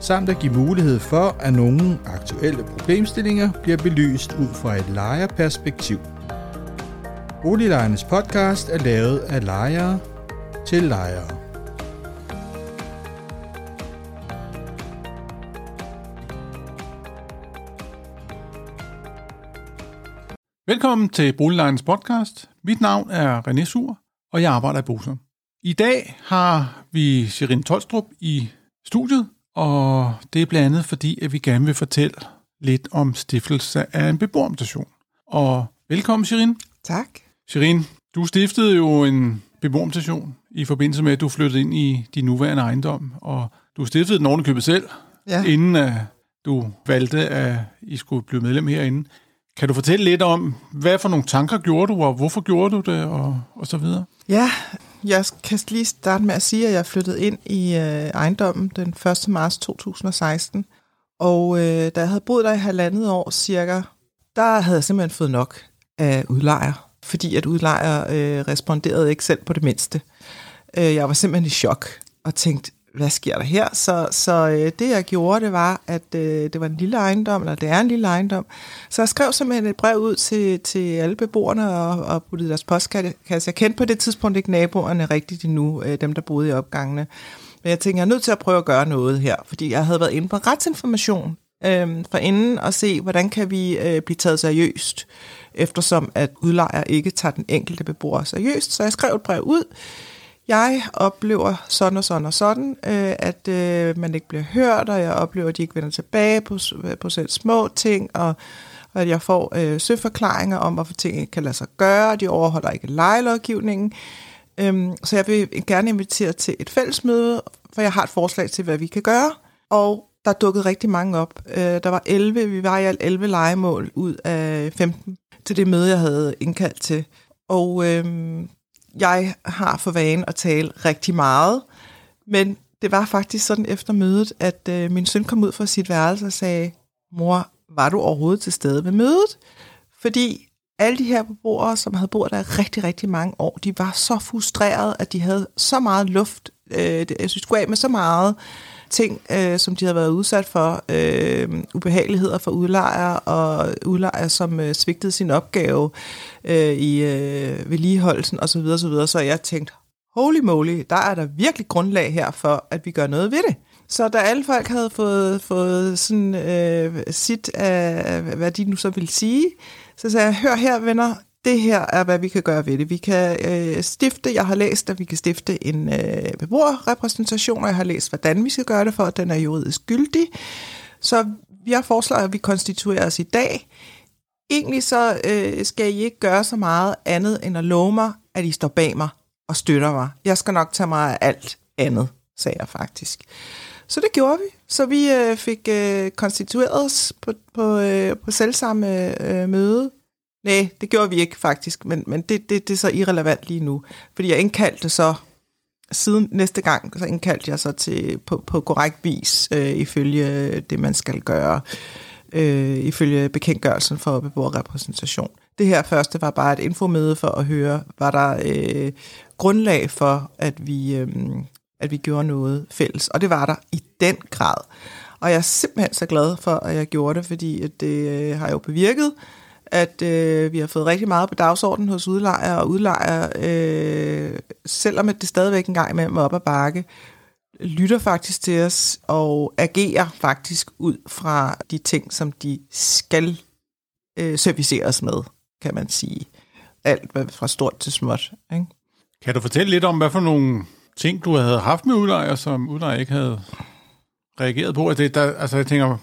samt at give mulighed for, at nogle aktuelle problemstillinger bliver belyst ud fra et lejerperspektiv. Boliglejernes podcast er lavet af lejere til lejere. Velkommen til Boliglejernes podcast. Mit navn er René Sur, og jeg arbejder i Bosom. I dag har vi Shirin Tolstrup i studiet, og det er blandt andet fordi, at vi gerne vil fortælle lidt om stiftelse af en beboerorganisation. Og velkommen, Shirin. Tak. Shirin, du stiftede jo en beboerorganisation i forbindelse med, at du flyttede ind i din nuværende ejendom, og du stiftede den ovenikøbet selv, Ja. inden at du valgte, at I skulle blive medlem herinde. Kan du fortælle lidt om, hvad for nogle tanker gjorde du, og hvorfor gjorde du det, og, og så videre? Ja, jeg kan lige starte med at sige, at jeg flyttede ind i øh, ejendommen den 1. marts 2016. Og øh, da jeg havde boet der i halvandet år cirka, der havde jeg simpelthen fået nok af udlejer. Fordi at udlejer øh, responderede ikke selv på det mindste. Øh, jeg var simpelthen i chok og tænkte, hvad sker der her? Så, så øh, det jeg gjorde, det var, at øh, det var en lille ejendom, eller det er en lille ejendom. Så jeg skrev simpelthen et brev ud til, til alle beboerne og, og puttede deres postkasse. Jeg kendte på det tidspunkt ikke naboerne rigtigt endnu, øh, dem der boede i opgangene. Men jeg tænkte, jeg er nødt til at prøve at gøre noget her, fordi jeg havde været inde på retsinformation øh, for inden og se, hvordan kan vi øh, blive taget seriøst, eftersom at udlejer ikke tager den enkelte beboer seriøst. Så jeg skrev et brev ud, jeg oplever sådan og sådan og sådan, øh, at øh, man ikke bliver hørt, og jeg oplever, at de ikke vender tilbage på, på selv små ting, og, og at jeg får øh, søforklaringer om, hvorfor ting ikke kan lade sig gøre, de overholder ikke lejelovgivningen. Øhm, så jeg vil gerne invitere til et fællesmøde, for jeg har et forslag til, hvad vi kan gøre. Og der dukkede rigtig mange op. Øh, der var 11, vi var i alt 11 legemål ud af 15 til det møde, jeg havde indkaldt til. Og øhm, jeg har for vane at tale rigtig meget, men det var faktisk sådan efter mødet, at øh, min søn kom ud fra sit værelse og sagde, mor, var du overhovedet til stede ved mødet? Fordi alle de her beboere, som havde boet der rigtig, rigtig mange år, de var så frustrerede, at de havde så meget luft. Øh, jeg synes, skulle af med så meget ting, øh, som de havde været udsat for. Øh, ubehageligheder for udlejere, og udlejere, som øh, svigtede sin opgave øh, i øh, vedligeholdelsen osv. osv. Så, så jeg tænkte, holy moly, der er der virkelig grundlag her for, at vi gør noget ved det. Så da alle folk havde fået, fået sådan, øh, sit af, hvad de nu så ville sige, så sagde jeg, hør her venner, det her er, hvad vi kan gøre ved det. Vi kan øh, stifte, jeg har læst, at vi kan stifte en øh, beboerrepræsentation, og jeg har læst, hvordan vi skal gøre det for, at den er juridisk gyldig. Så jeg foreslår, at vi konstituerer os i dag. Egentlig så øh, skal I ikke gøre så meget andet, end at love mig, at I står bag mig og støtter mig. Jeg skal nok tage mig af alt andet, sagde jeg faktisk. Så det gjorde vi. Så vi øh, fik øh, konstitueret os på, på, øh, på selvsamme øh, møde. Nej, det gjorde vi ikke faktisk, men, men det, det, det er så irrelevant lige nu. Fordi jeg indkaldte så, siden næste gang, så indkaldte jeg så til, på, på korrekt vis, øh, ifølge det, man skal gøre, øh, ifølge bekendtgørelsen for beboerrepræsentation. Det her første var bare et infomøde for at høre, var der øh, grundlag for, at vi, øh, at vi gjorde noget fælles. Og det var der i den grad. Og jeg er simpelthen så glad for, at jeg gjorde det, fordi at det øh, har jo bevirket, at øh, vi har fået rigtig meget på dagsordenen hos udlejere og udlejere, øh, selvom at det stadigvæk en gang imellem er op ad bakke, lytter faktisk til os og agerer faktisk ud fra de ting, som de skal øh, serviceres med, kan man sige. Alt fra stort til småt. Ikke? Kan du fortælle lidt om, hvad for nogle ting, du havde haft med udlejer, som udlejer ikke havde reageret på? Altså, det, der, altså jeg tænker,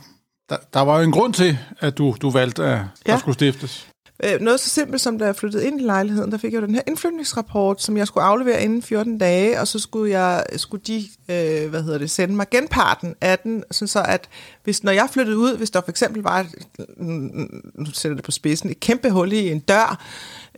der, der var jo en grund til, at du, du valgte at, ja. At skulle stiftes. Øh, noget så simpelt som, da jeg flyttede ind i lejligheden, der fik jeg jo den her indflytningsrapport, som jeg skulle aflevere inden 14 dage, og så skulle, jeg, skulle de øh, hvad hedder det, sende mig genparten af den, sådan så at hvis, når jeg flyttede ud, hvis der for eksempel var, et, nu sætter det på spidsen, et kæmpe hul i en dør,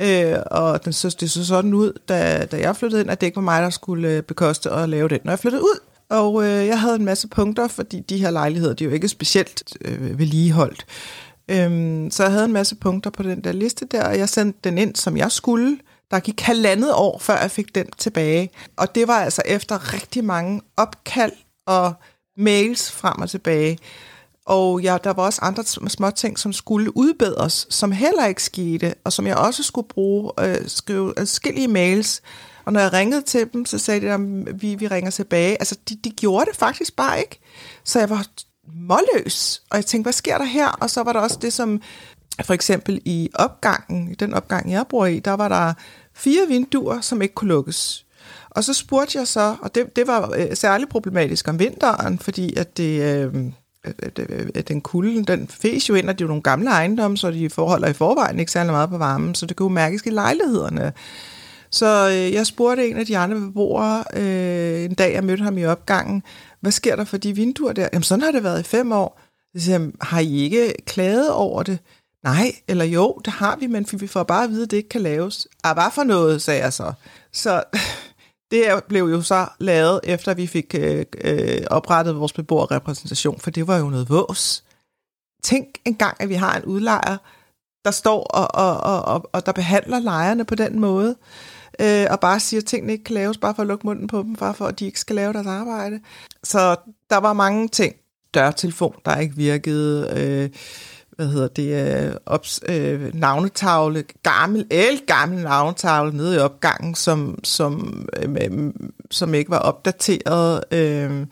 øh, og den, så, det så sådan ud, da, da jeg flyttede ind, at det ikke var mig, der skulle øh, bekoste at lave det, når jeg flyttede ud. Og øh, jeg havde en masse punkter, fordi de her lejligheder, de er jo ikke specielt øh, vedligeholdt. Øhm, så jeg havde en masse punkter på den der liste der, og jeg sendte den ind, som jeg skulle. Der gik halvandet år, før jeg fik den tilbage. Og det var altså efter rigtig mange opkald og mails frem og tilbage. Og ja, der var også andre små ting, som skulle udbedres, som heller ikke skete, og som jeg også skulle bruge, øh, skrive adskillige mails. Og når jeg ringede til dem, så sagde de, at vi, vi ringer tilbage. Altså, de, de gjorde det faktisk bare ikke. Så jeg var målløs, og jeg tænkte, hvad sker der her? Og så var der også det, som for eksempel i opgangen, i den opgang, jeg bor i, der var der fire vinduer, som ikke kunne lukkes. Og så spurgte jeg så, og det, det var øh, særligt problematisk om vinteren, fordi at det... Øh, øh, øh den kulde, den fæs jo ind, og det er jo nogle gamle ejendomme, så de forholder i forvejen ikke særlig meget på varmen, så det kunne jo mærkes i lejlighederne. Så øh, jeg spurgte en af de andre beboere, øh, en dag jeg mødte ham i opgangen, hvad sker der for de vinduer der? Jamen sådan har det været i fem år. Så siger jeg, har I ikke klaget over det? Nej, eller jo, det har vi, men vi får bare at vide, at det ikke kan laves. Ah, hvad for noget, sagde jeg så. Så det blev jo så lavet, efter vi fik øh, øh, oprettet vores beboerrepræsentation, for det var jo noget vås. Tænk engang, at vi har en udlejer, der står og, og, og, og, og der behandler lejerne på den måde, øh, og bare siger, at tingene ikke kan laves, bare for at lukke munden på dem, bare for at de ikke skal lave deres arbejde. Så der var mange ting. Dørtelefon, der ikke virkede, øh, hvad hedder det, øh, ops, øh, navnetavle, gammel, el gammel navnetavle nede i opgangen, som, som, øh, som ikke var opdateret, øh,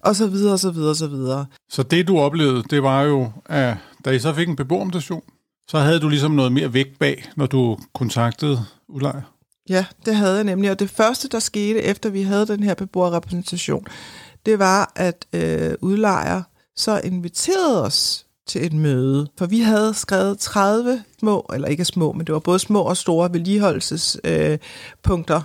og så videre, og så videre, og så videre. Så det, du oplevede, det var jo, at da I så fik en beboermutation, så havde du ligesom noget mere vægt bag, når du kontaktede udlejer? Ja, det havde jeg nemlig. Og det første, der skete, efter vi havde den her beboerrepræsentation, det var, at øh, udlejer så inviterede os til et møde. For vi havde skrevet 30 små, eller ikke små, men det var både små og store vedligeholdelsespunkter øh,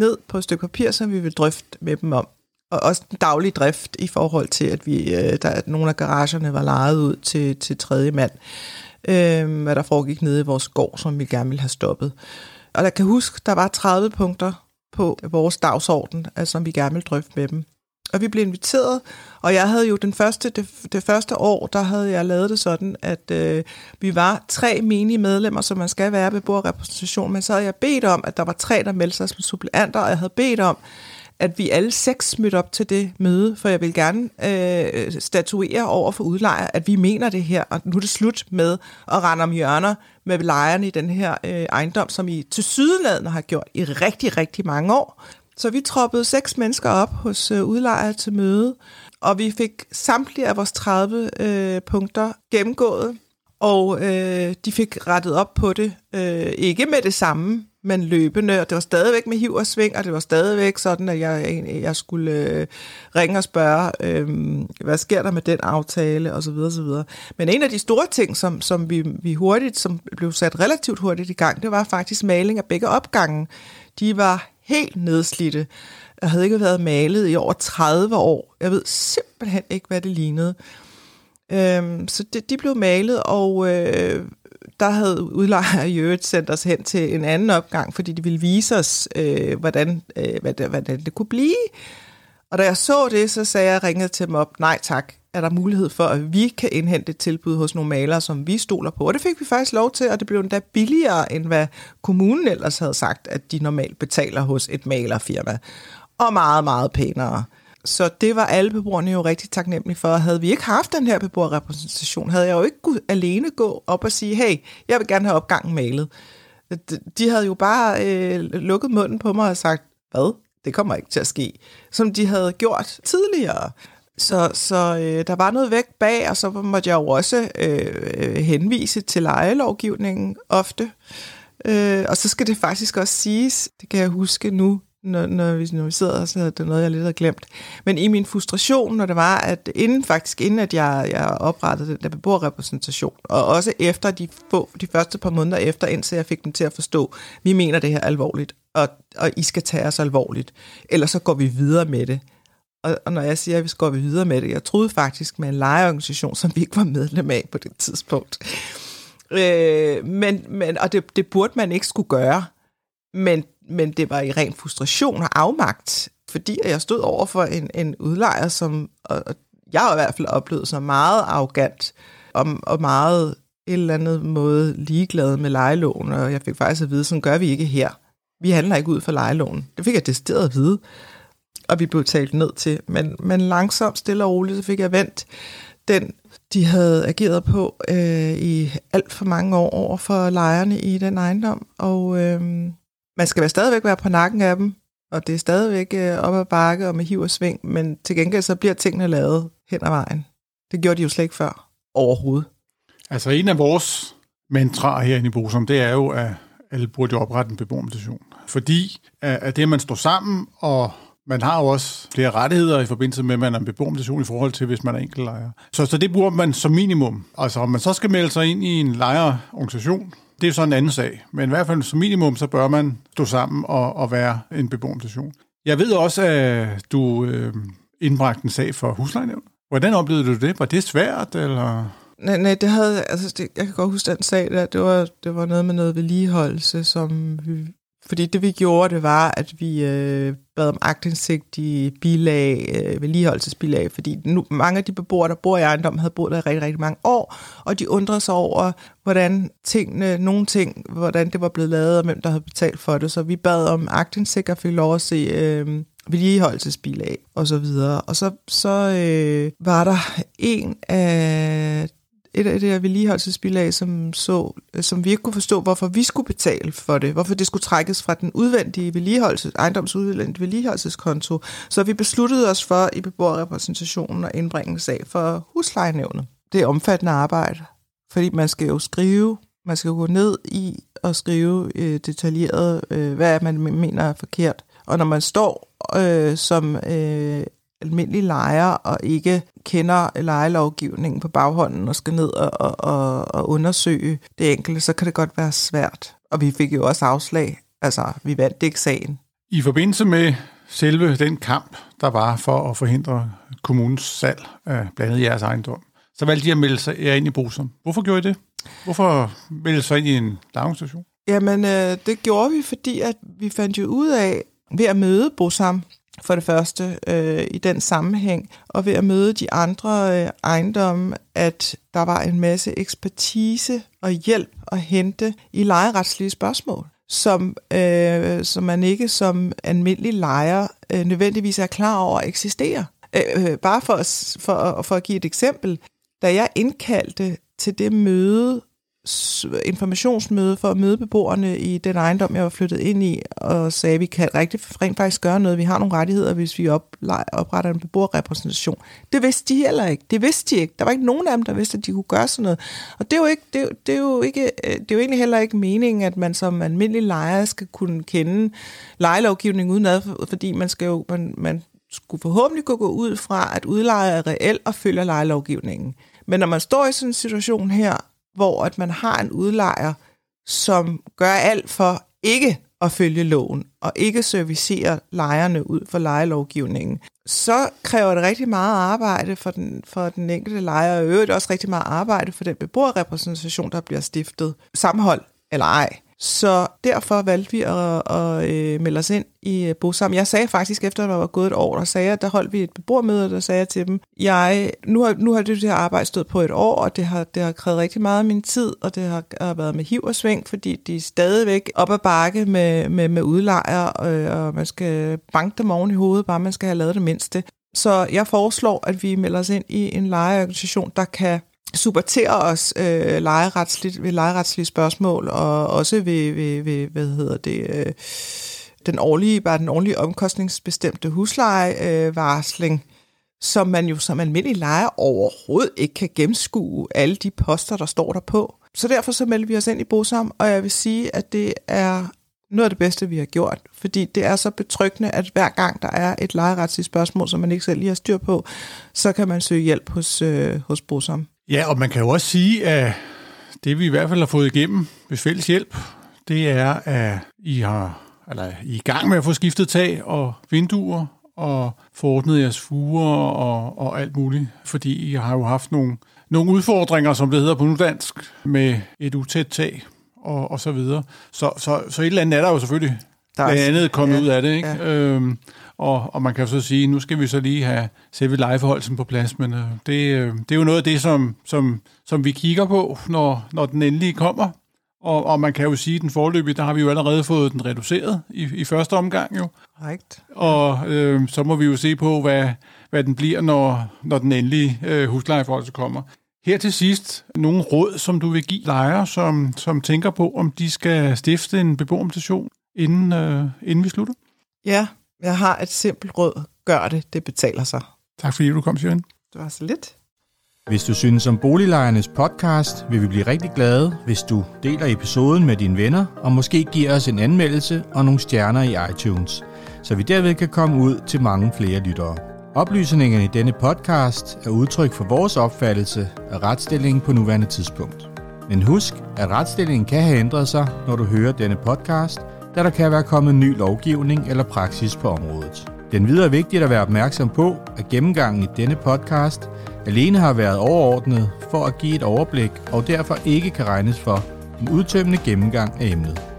ned på et stykke papir, som vi ville drøfte med dem om. Og også den daglige drift i forhold til, at vi, øh, der, at nogle af garagerne var lejet ud til, til tredje mand øh, hvad der foregik nede i vores gård, som vi gerne ville have stoppet. Og jeg kan huske, der var 30 punkter på vores dagsorden, altså, som vi gerne ville drøfte med dem. Og vi blev inviteret, og jeg havde jo den første, det, det første år, der havde jeg lavet det sådan, at øh, vi var tre menige medlemmer, som man skal være ved bordrepræsentation, men så havde jeg bedt om, at der var tre, der meldte sig som suppleanter, og jeg havde bedt om, at vi alle seks mødte op til det møde, for jeg vil gerne øh, statuere over for udlejer, at vi mener det her, og nu er det slut med at rende om hjørner med lejerne i den her øh, ejendom, som I til sydeladende har gjort i rigtig, rigtig mange år. Så vi troppede seks mennesker op hos øh, udlejer til møde, og vi fik samtlige af vores 30 øh, punkter gennemgået, og øh, de fik rettet op på det. Øh, ikke med det samme, men løbende, og det var stadigvæk med hiv og sving, og det var stadigvæk sådan, at jeg, jeg skulle øh, ringe og spørge, øh, hvad sker der med den aftale, og så videre, så videre. Men en af de store ting, som, som vi, vi hurtigt, som blev sat relativt hurtigt i gang, det var faktisk maling af begge opgange. De var helt nedslidte. Jeg havde ikke været malet i over 30 år. Jeg ved simpelthen ikke, hvad det lignede. Øhm, så det, de blev malet, og øh, der havde udlejer i øvrigt sendt os hen til en anden opgang, fordi de ville vise os, øh, hvordan, øh, hvad det, hvordan det kunne blive. Og da jeg så det, så sagde jeg, ringede til dem op, nej tak, er der mulighed for, at vi kan indhente et tilbud hos nogle malere, som vi stoler på. Og det fik vi faktisk lov til, og det blev endda billigere, end hvad kommunen ellers havde sagt, at de normalt betaler hos et malerfirma. Og meget, meget pænere. Så det var alle beboerne jo rigtig taknemmelige for. Havde vi ikke haft den her beboerrepræsentation, havde jeg jo ikke kunne alene gå op og sige, hey, jeg vil gerne have opgangen malet. De havde jo bare øh, lukket munden på mig og sagt, hvad? Det kommer ikke til at ske. Som de havde gjort tidligere. Så, så øh, der var noget væk bag, og så måtte jeg jo også øh, henvise til lejelovgivningen ofte. Øh, og så skal det faktisk også siges, det kan jeg huske nu, når, når, vi, når vi sidder, så er det noget, jeg lidt har glemt. Men i min frustration, når det var, at inden faktisk, inden at jeg, jeg oprettede den der beboerrepræsentation, og også efter de, få, de første par måneder efter, indtil jeg fik dem til at forstå, vi mener det her alvorligt, og, og I skal tage os alvorligt, ellers så går vi videre med det. Og, og når jeg siger, at vi skal gå videre med det, jeg troede faktisk med en lejeorganisation, som vi ikke var medlem af på det tidspunkt. Øh, men, men, og det, det burde man ikke skulle gøre. Men, men det var i ren frustration og afmagt, fordi jeg stod over for en, en udlejer, som og, og jeg i hvert fald oplevede som meget arrogant og, og meget et eller andet måde ligeglad med lejeloven, og jeg fik faktisk at vide, sådan gør vi ikke her. Vi handler ikke ud for lejeloven. Det fik jeg decideret at vide, og vi blev talt ned til. Men, men langsomt, stille og roligt, så fik jeg vendt den, de havde ageret på øh, i alt for mange år over for lejerne i den ejendom, og øh, man skal stadigvæk være på nakken af dem, og det er stadigvæk øh, op ad bakke og med hiv og sving, men til gengæld så bliver tingene lavet hen ad vejen. Det gjorde de jo slet ikke før overhovedet. Altså en af vores mantraer herinde i Bosom, det er jo, at alle burde oprette en beboermutation. Fordi at det, at man står sammen, og man har jo også flere rettigheder i forbindelse med, at man er en beboermutation i forhold til, hvis man er ejer. Så, så det bruger man som minimum. Altså om man så skal melde sig ind i en lejerorganisation, det er så en anden sag. Men i hvert fald som minimum, så bør man stå sammen og, og være en beboermutation. Jeg ved også, at du øh, indbragte en sag for huslejenævn. Hvordan oplevede du det? Var det svært, eller... Nej, nej, det havde, altså, det, jeg kan godt huske den sag der, det var, det var noget med noget vedligeholdelse, som vi, fordi det vi gjorde, det var, at vi øh, bad om agtindsigt i bilag, øh, vedligeholdelsesbilag, fordi nu, mange af de beboere, der bor i ejendommen, havde boet der i rigtig, rigtig mange år, og de undrede sig over, hvordan tingene, nogle ting, hvordan det var blevet lavet, og hvem der havde betalt for det. Så vi bad om agtindsigt og fik lov at se øh, vedligeholdelsesbilag og så videre. Og så, så øh, var der en af et af det her vedligeholdelsesbilag, som, så, øh, som vi ikke kunne forstå, hvorfor vi skulle betale for det, hvorfor det skulle trækkes fra den udvendige vedligeholdelses, ejendomsudvendige vedligeholdelseskonto. Så vi besluttede os for i beboerrepræsentationen at indbringe en sag for huslejenævnet. Det er omfattende arbejde, fordi man skal jo skrive, man skal gå ned i og skrive øh, detaljeret, øh, hvad man mener er forkert. Og når man står øh, som øh, almindelig lejer og ikke kender lejelovgivningen på baghånden og skal ned og, og, og undersøge det enkelte, så kan det godt være svært. Og vi fik jo også afslag. Altså, vi vandt ikke sagen. I forbindelse med selve den kamp, der var for at forhindre kommunens salg af blandt andet jeres ejendom, så valgte de at melde sig ind i Bosom. Hvorfor gjorde I det? Hvorfor meldte sig ind i en daginstitution? Jamen, øh, det gjorde vi, fordi at vi fandt jo ud af, ved at møde Bosam, for det første øh, i den sammenhæng, og ved at møde de andre øh, ejendomme, at der var en masse ekspertise og hjælp at hente i lejeretslige spørgsmål, som, øh, som man ikke som almindelig lejer øh, nødvendigvis er klar over eksisterer. Øh, øh, bare for, for, for at give et eksempel, da jeg indkaldte til det møde informationsmøde for at møde beboerne i den ejendom, jeg var flyttet ind i, og sagde, at vi kan rigtig rent faktisk gøre noget. Vi har nogle rettigheder, hvis vi opretter en beboerrepræsentation. Det vidste de heller ikke. Det vidste de ikke. Der var ikke nogen af dem, der vidste, at de kunne gøre sådan noget. Og det er jo, ikke, det, er, det er jo, ikke, øh, det er jo egentlig heller ikke meningen, at man som almindelig lejer skal kunne kende lejelovgivning udenad, fordi man skal jo, man, man skulle forhåbentlig kunne gå ud fra, at udlejer er reelt og følger lejelovgivningen. Men når man står i sådan en situation her, hvor at man har en udlejer, som gør alt for ikke at følge loven og ikke servicere lejerne ud for lejelovgivningen, så kræver det rigtig meget arbejde for den, for den enkelte lejer, og øvrigt også rigtig meget arbejde for den beboerrepræsentation, der bliver stiftet, sammenhold eller ej. Så derfor valgte vi at, at, at melde os ind i øh, Bosam. Jeg sagde faktisk, efter der var gået et år, der sagde jeg, der holdt vi et beboermøde, der sagde jeg til dem, jeg, nu, har, nu har det her arbejde stået på et år, og det har, det har krævet rigtig meget af min tid, og det har, har været med hiv og sving, fordi de er stadigvæk op ad bakke med, med, med udlejre, og, øh, og man skal banke dem oven i hovedet, bare man skal have lavet det mindste. Så jeg foreslår, at vi melder os ind i en lejeorganisation, der kan supporterer os øh, lejeretsligt, ved lejeretslige spørgsmål, og også ved, ved, ved hvad hedder det, øh, den årlige, bare den årlige omkostningsbestemte huslejevarsling, øh, som man jo som almindelig lejer overhovedet ikke kan gennemskue alle de poster, der står der på. Så derfor så melder vi os ind i Bosom, og jeg vil sige, at det er noget af det bedste, vi har gjort, fordi det er så betryggende, at hver gang der er et lejeretsligt spørgsmål, som man ikke selv lige har styr på, så kan man søge hjælp hos, øh, hos Bosom. Ja, og man kan jo også sige, at det vi i hvert fald har fået igennem ved fælles hjælp, det er, at I har eller I er i gang med at få skiftet tag og vinduer og forordnet jeres fuger og, og alt muligt, fordi I har jo haft nogle, nogle udfordringer, som det hedder på nudansk, med et utæt tag og, og så videre. Så, så, så et eller andet er der jo selvfølgelig blandt andet kommet ja, ud af det, ikke? Ja. Øhm, og, og man kan så sige, nu skal vi så lige have selve legeforholdelsen på plads, men øh, det, øh, det er jo noget af det, som, som, som vi kigger på, når, når den endelig kommer. Og, og man kan jo sige, at den forløbige, der har vi jo allerede fået den reduceret i, i første omgang jo. Right. Og øh, så må vi jo se på, hvad, hvad den bliver, når, når den endelige øh, huslejeforhold kommer. Her til sidst, nogle råd, som du vil give lejere, som, som tænker på, om de skal stifte en beboermutation, inden, øh, inden vi slutter? Ja, jeg har et simpelt råd. Gør det, det betaler sig. Tak fordi du kom, Sjøren. Det var så lidt. Hvis du synes om Boliglejernes podcast, vil vi blive rigtig glade, hvis du deler episoden med dine venner, og måske giver os en anmeldelse og nogle stjerner i iTunes, så vi derved kan komme ud til mange flere lyttere. Oplysningerne i denne podcast er udtryk for vores opfattelse af retsstillingen på nuværende tidspunkt. Men husk, at retsstillingen kan have ændret sig, når du hører denne podcast, da der kan være kommet ny lovgivning eller praksis på området. Den videre er vigtigt at være opmærksom på, at gennemgangen i denne podcast alene har været overordnet for at give et overblik og derfor ikke kan regnes for en udtømmende gennemgang af emnet.